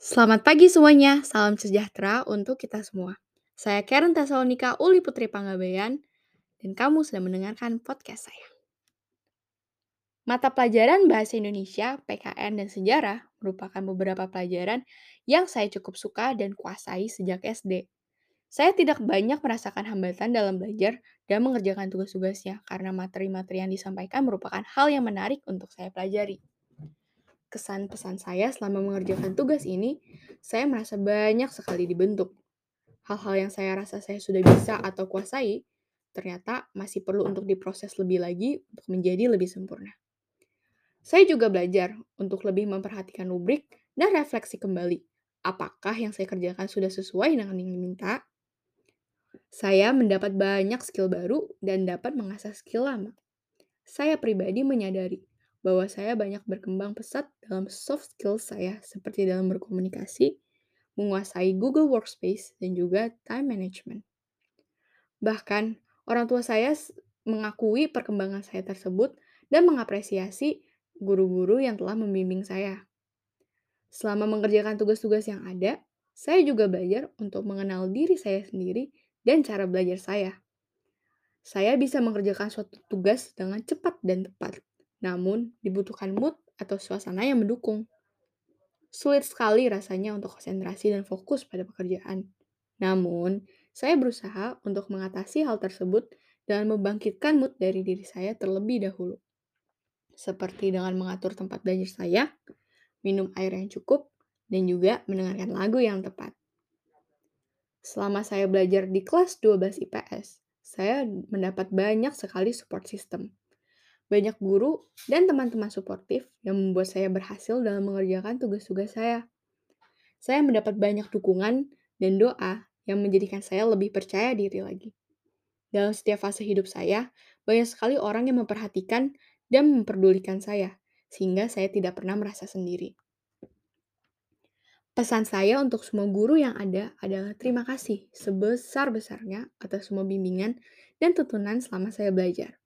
Selamat pagi semuanya, salam sejahtera untuk kita semua. Saya Karen Tesalonika Uli Putri Panggabean, dan kamu sedang mendengarkan podcast saya. Mata pelajaran Bahasa Indonesia, PKN, dan Sejarah merupakan beberapa pelajaran yang saya cukup suka dan kuasai sejak SD. Saya tidak banyak merasakan hambatan dalam belajar dan mengerjakan tugas-tugasnya karena materi-materi yang disampaikan merupakan hal yang menarik untuk saya pelajari kesan pesan saya selama mengerjakan tugas ini, saya merasa banyak sekali dibentuk. Hal-hal yang saya rasa saya sudah bisa atau kuasai, ternyata masih perlu untuk diproses lebih lagi untuk menjadi lebih sempurna. Saya juga belajar untuk lebih memperhatikan rubrik dan refleksi kembali. Apakah yang saya kerjakan sudah sesuai dengan yang diminta? Saya mendapat banyak skill baru dan dapat mengasah skill lama. Saya pribadi menyadari bahwa saya banyak berkembang pesat dalam soft skill saya seperti dalam berkomunikasi, menguasai Google Workspace, dan juga time management. Bahkan, orang tua saya mengakui perkembangan saya tersebut dan mengapresiasi guru-guru yang telah membimbing saya. Selama mengerjakan tugas-tugas yang ada, saya juga belajar untuk mengenal diri saya sendiri dan cara belajar saya. Saya bisa mengerjakan suatu tugas dengan cepat dan tepat, namun, dibutuhkan mood atau suasana yang mendukung. Sulit sekali rasanya untuk konsentrasi dan fokus pada pekerjaan. Namun, saya berusaha untuk mengatasi hal tersebut dan membangkitkan mood dari diri saya terlebih dahulu. Seperti dengan mengatur tempat belajar saya, minum air yang cukup, dan juga mendengarkan lagu yang tepat. Selama saya belajar di kelas 12 IPS, saya mendapat banyak sekali support system banyak guru dan teman-teman suportif yang membuat saya berhasil dalam mengerjakan tugas-tugas saya. Saya mendapat banyak dukungan dan doa yang menjadikan saya lebih percaya diri lagi. Dalam setiap fase hidup saya, banyak sekali orang yang memperhatikan dan memperdulikan saya, sehingga saya tidak pernah merasa sendiri. Pesan saya untuk semua guru yang ada adalah terima kasih sebesar-besarnya atas semua bimbingan dan tuntunan selama saya belajar.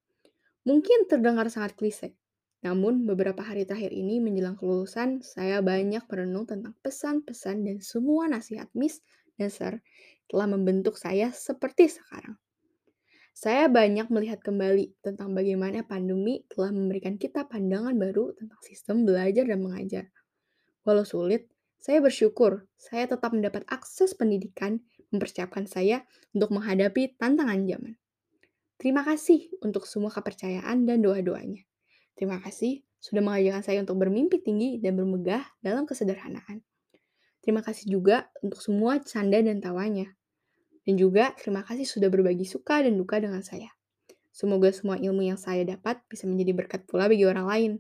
Mungkin terdengar sangat klise, namun beberapa hari terakhir ini menjelang kelulusan, saya banyak merenung tentang pesan-pesan dan semua nasihat Miss dan Sir telah membentuk saya seperti sekarang. Saya banyak melihat kembali tentang bagaimana pandemi telah memberikan kita pandangan baru tentang sistem belajar dan mengajar. Walau sulit, saya bersyukur saya tetap mendapat akses pendidikan mempersiapkan saya untuk menghadapi tantangan zaman. Terima kasih untuk semua kepercayaan dan doa-doanya. Terima kasih sudah mengajarkan saya untuk bermimpi tinggi dan bermegah dalam kesederhanaan. Terima kasih juga untuk semua canda dan tawanya. Dan juga terima kasih sudah berbagi suka dan duka dengan saya. Semoga semua ilmu yang saya dapat bisa menjadi berkat pula bagi orang lain.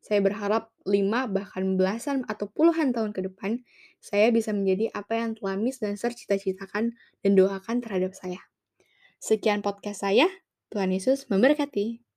Saya berharap lima bahkan belasan atau puluhan tahun ke depan, saya bisa menjadi apa yang telah Miss dan Sir cita-citakan dan doakan terhadap saya. Sekian podcast saya. Tuhan Yesus memberkati.